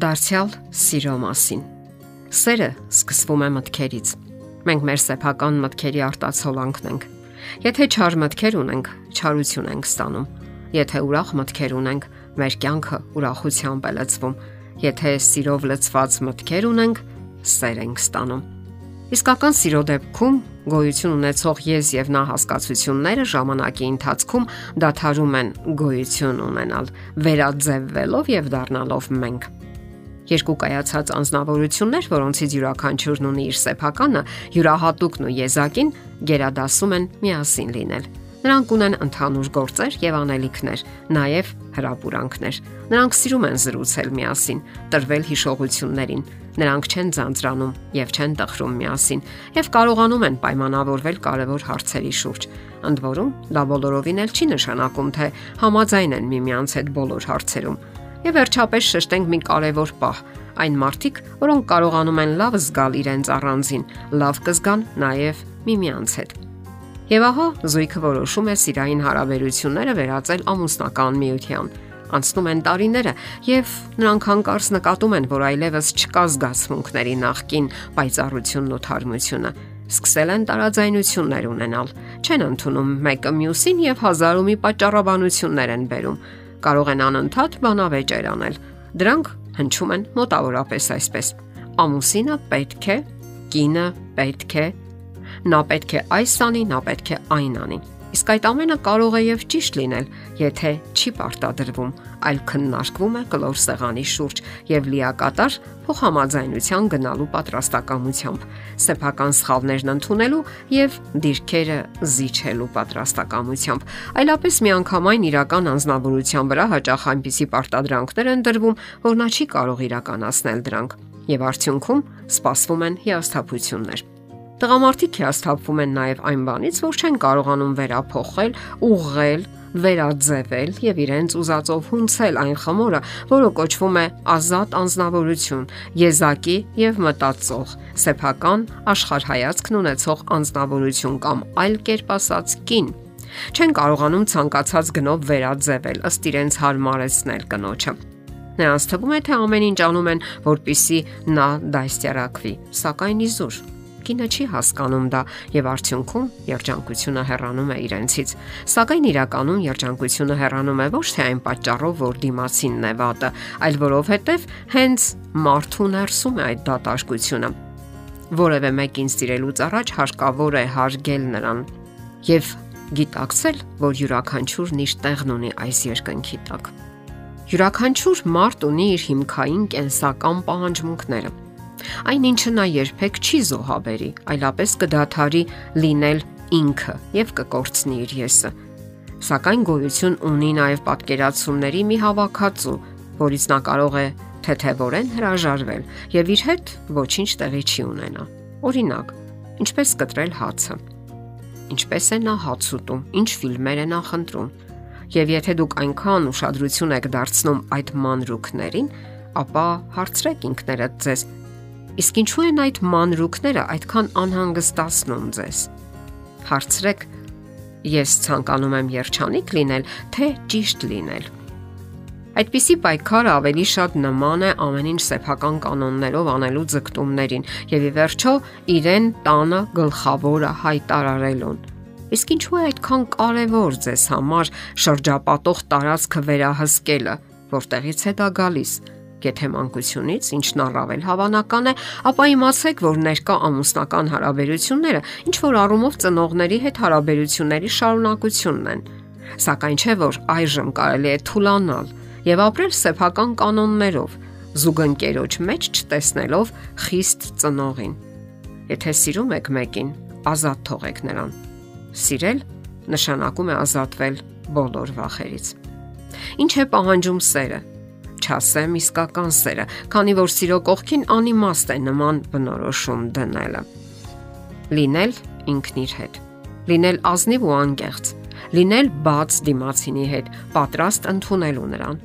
Դարձյալ սիրո մասին։ Սերը սկսվում է մտքերից։ Մենք մեր սեփական մտքերի արտացոլանքն ենք։ Եթե չար մտքեր ունենք, չարություն ենք ստանում։ Եթե ուրախ մտքեր ունենք, մեր կյանքը ուրախությամբ է լցվում։ Եթե սիրով լցված մտքեր ունենք, սեր ենք ստանում։ Իսկական սիրո դեպքում գոյություն ունեցող ես եւ նա հասկացությունները ժամանակի ընթացքում դադարում են գոյություն ունենալ, վերաձևվելով եւ դառնալով մենք երկու կայացած անznավորություններ, որոնցից յուրաքանչյուրն ունի իր սեփականը, յուրահատուկն ու եզակին գերադասում են միասին լինել։ Նրանք ունեն ընդհանուր գործեր եւ անելիքներ, նաեւ հրապուրանքներ։ Նրանք սիրում են զրուցել միասին, տրվել հիշողություններին։ Նրանք չեն ձանձրանում եւ չեն տխրում միասին եւ կարողանում են պայմանավորվել կարևոր հարցերի շուրջ։ Ընդ որում, դա բոլորովին էլ չի նշանակում, թե համաձայն են միմյանց հետ բոլոր հարցերում Եվ վերջապես շեշտենք մի կարևոր պահ։ Այն մարդիկ, որոնք կարողանում են լավ զգալ իրենց առանձին, լավ կզգան նաև միմյանց հետ։ Եվ ահա զույգը որոշում է սիրային հարաբերությունները վերածել ամուսնական միության։ Անցնում են տարիները եւ նրանք հանկարծ նկատում են, որ այլևս չկա զգացմունքների նախքին պայծառությունն ու թարմությունը սկսել են տարաձայնություններ ունենալ։ Չեն ընդունում մեկը մյուսին եւ հազարու մի պատճառաբանություններ են բերում կարող են անընդհատ բանավեճեր անել։ Դրանք հնչում են մոտավորապես այսպես. Ամուսինը պետք է, կինը պետք է, նա պետք է այս անի, նա պետք է այն անի։ Իսկ այդ ամենը կարող է եւ ճիշտ լինել, եթե չի պարտադրվում, այլ քննարկվում է կլոր սեղանի շուրջ եւ լիակատար փոխհամաձայնության գնալու պատրաստակամությամբ, սեփական սխալներն ընդունելու եւ դիրքերը զիջելու պատրաստակամությամբ։ Այլապես միանգամայն իրական անznավորության վրա հաճախ այնպիսի պարտադրանքներ են դրվում, որ նա չի կարող իրականացնել դրանք եւ արդյունքում սպասվում են հիասթափություններ։ Տղամարդիկ հիասթափվում են նաև այն բանից, որ չեն կարողանում վերափոխել, ուղղել, վերաձևել եւ իրենց ուզածով հունցել այն խմորը, որը կոչվում է ազատ անznավորություն, եզակի եւ մտածող, սեփական աշխարհայացքն ունեցող անznավորություն կամ այլ կերպ ասած կին չեն կարողանում ցանկացած գնով վերաձևել ըստ իրենց հարմարեցնել կնոջը։ Նրանց թվում է թե ամեն ինչ անում են, որpիսի նա դաստիարակվի, սակայն իզուր Կինը չի հասկանում դա եւ արդյունքում երջանկությունը հեռանում է իրենցից։ Սակայն իրականում երջանկությունը հեռանում է ոչ թե այն պատճառով, որ դիմացինն է վատը, այլ որովհետեւ հենց մարդու ներսում է այդ դատարկությունը։ Որևէ մեկին սիրելուց առաջ հարկավոր է հարգել նրան եւ գիտակցել, որ յուրաքանչյուրն իր տեղն ունի այս երկնքի տակ։ Յուրաքանչյուր մարդ ունի իր հիմքային կենսական պահանջմունքները Այն ինչը նա երբեք չի զոհաբերի, այլապես կդադարի լինել ինքը եւ կկորցնի իր եսը։ Սակայն գոյություն ունի նաև պատկերացումների մի հավաքածու, որից նա կարող է թեթևորեն հրաժարվել եւ իր հետ ոչինչ տեղի չի ունենա։ Օրինակ, ինչպես կտրել հացը։ Ինչպես է նա հաց ուտում, ինչ ֆիլմեր է նա խնդրում։ Եվ եթե դուք այնքան ուշադրություն եք դարձնում այդ մանրուքներին, ապա հարցրեք ինքներդ ձեզ, Իսկ ինչու են այդ մանրուքները այդքան անհանգստացնում ձեզ։ Հարցրեք, ես ցանկանում եմ երջանիկ լինել, թե ճիշտ լինել։ Այդպիսի պայքարը ավելի շատ նման է ամեն ինչ սեփական կանոններով անելու ձգտումներին եւ ի վերջո իրեն տանը գլխավորը հայտարարելուն։ Իսկ ինչու է այդքան կարևոր ձեզ համար շրջապատող տարածքը վերահսկելը, որտեղից է դա գալիս։ Եթե մանկությունից, ինչն առավել հավանական է, ապա իմացեք, որ ներկա ամուսնական հարաբերությունները ինչ որ առումով ծնողների հետ հարաբերությունների շարունակությունն են։ Սակայն չէ որ այժմ կարելի է թուլանալ եւ ապրել սեփական կանոններով, զուգընկերոջ մեջ չտեսնելով խիստ ծնողին։ Եթե սիրում եք մեկին, ազատ թողեք նրան։ Սիրել նշանակում է ազատվել բոլոր վախերից։ Ինչ է պահանջում սերը չասեմ իսկական սերը, քանի որ սիրո կողքին անիմաստ է նման բնորոշում դնելը։ Լինել ինքն իր հետ։ Լինել ազնիվ ու անկեղծ։ Լինել բաց դիմացինի հետ, պատրաստ ընդունելու նրան։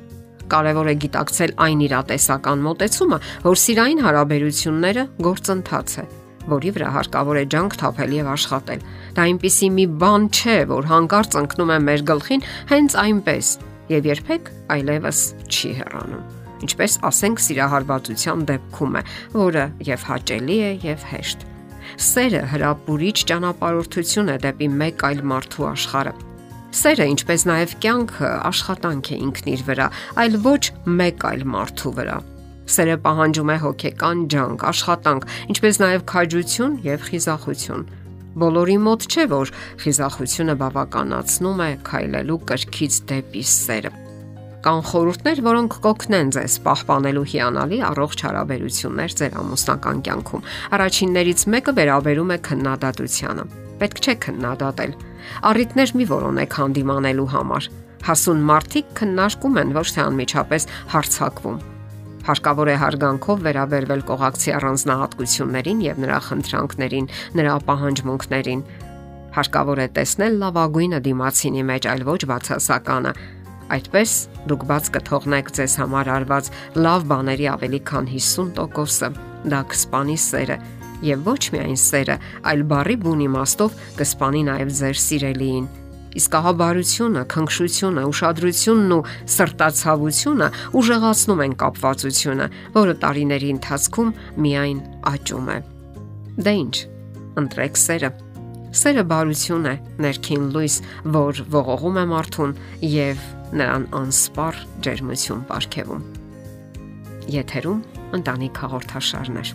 Կարևոր է գիտակցել այն իրատեսական մոտեցումը, որ սիրային հարաբերությունները գործընթաց է, որի վրա հարկավոր է ջանք թափել եւ աշխատել։ Դա այնպիսի մի բան չէ, որ հանկարծ ընկնում է մեր գլխին հենց այնպես, եւ երբեք այլևս չի հեռանում։ ինչպես ասենք սիրահարվածության դեպքում է, որը եւ հաճելի է եւ հեշտ։ Սերը հրապուրիչ ճանապարհորդություն է դեպի մեկ այլ մարդու աշխարհը։ Սերը, ինչպես նաև կյանքը, աշխատանք է ինքն իր վրա, այլ ոչ մեկ այլ մարդու վրա։ Սերը պահանջում է հոգեկան ջանք, աշխատանք, ինչպես նաև քաջություն եւ խիզախություն։ Բոլորի մոտ չէ, որ խիզախությունը բավականացնում է քայլելու կրքից դեպի սերը կան խորհուրդներ, որոնք կօգնեն ձեզ պահպանելու հիանալի առողջ հարաբերություններ ձեր ամուսնական կյանքում։ Առաջիններից մեկը վերաբերում է քննադատությանը։ Պետք չէ քննադատել։ Առիթներ մի որոնեք հանդիմանելու համար։ Հասուն մարդիկ քննարկում են ոչ թե անմիջապես հարցակվում։ Հարկավոր է հարգանքով վերաբերվել կողակցի առանձնահատկություններին եւ նրա խնդրանքներին, նրա պահանջմունքներին։ Հարկավոր է տեսնել լավագույնը դիմացինի մեջ, այլ ոչ բացասականը, Այդպես դուք բաց կթողնեք ձեզ համար արված լավ բաների ավելի քան 50%-ը։ Դա կսպանի սերը եւ ոչ միայն սերը, այլ բարի բուն իմաստով կսպանի նաեւ ձեր սիրելիին։ Իսկ ահաբարությունը, քնքշությունը, ուշադրությունն ու սրտացավությունը ուժեղացնում են կապվածությունը, որը տարիների ընթացքում միայն աճում է։ Դե ինչ, ընտրեք սերը Սերը բարություն է, ներքին լույս, որ ողողում է մարդուն եւ նրան անսպար ջերմություն ապարգևում։ Եթերում ընտանիք հաղորդաշարներ։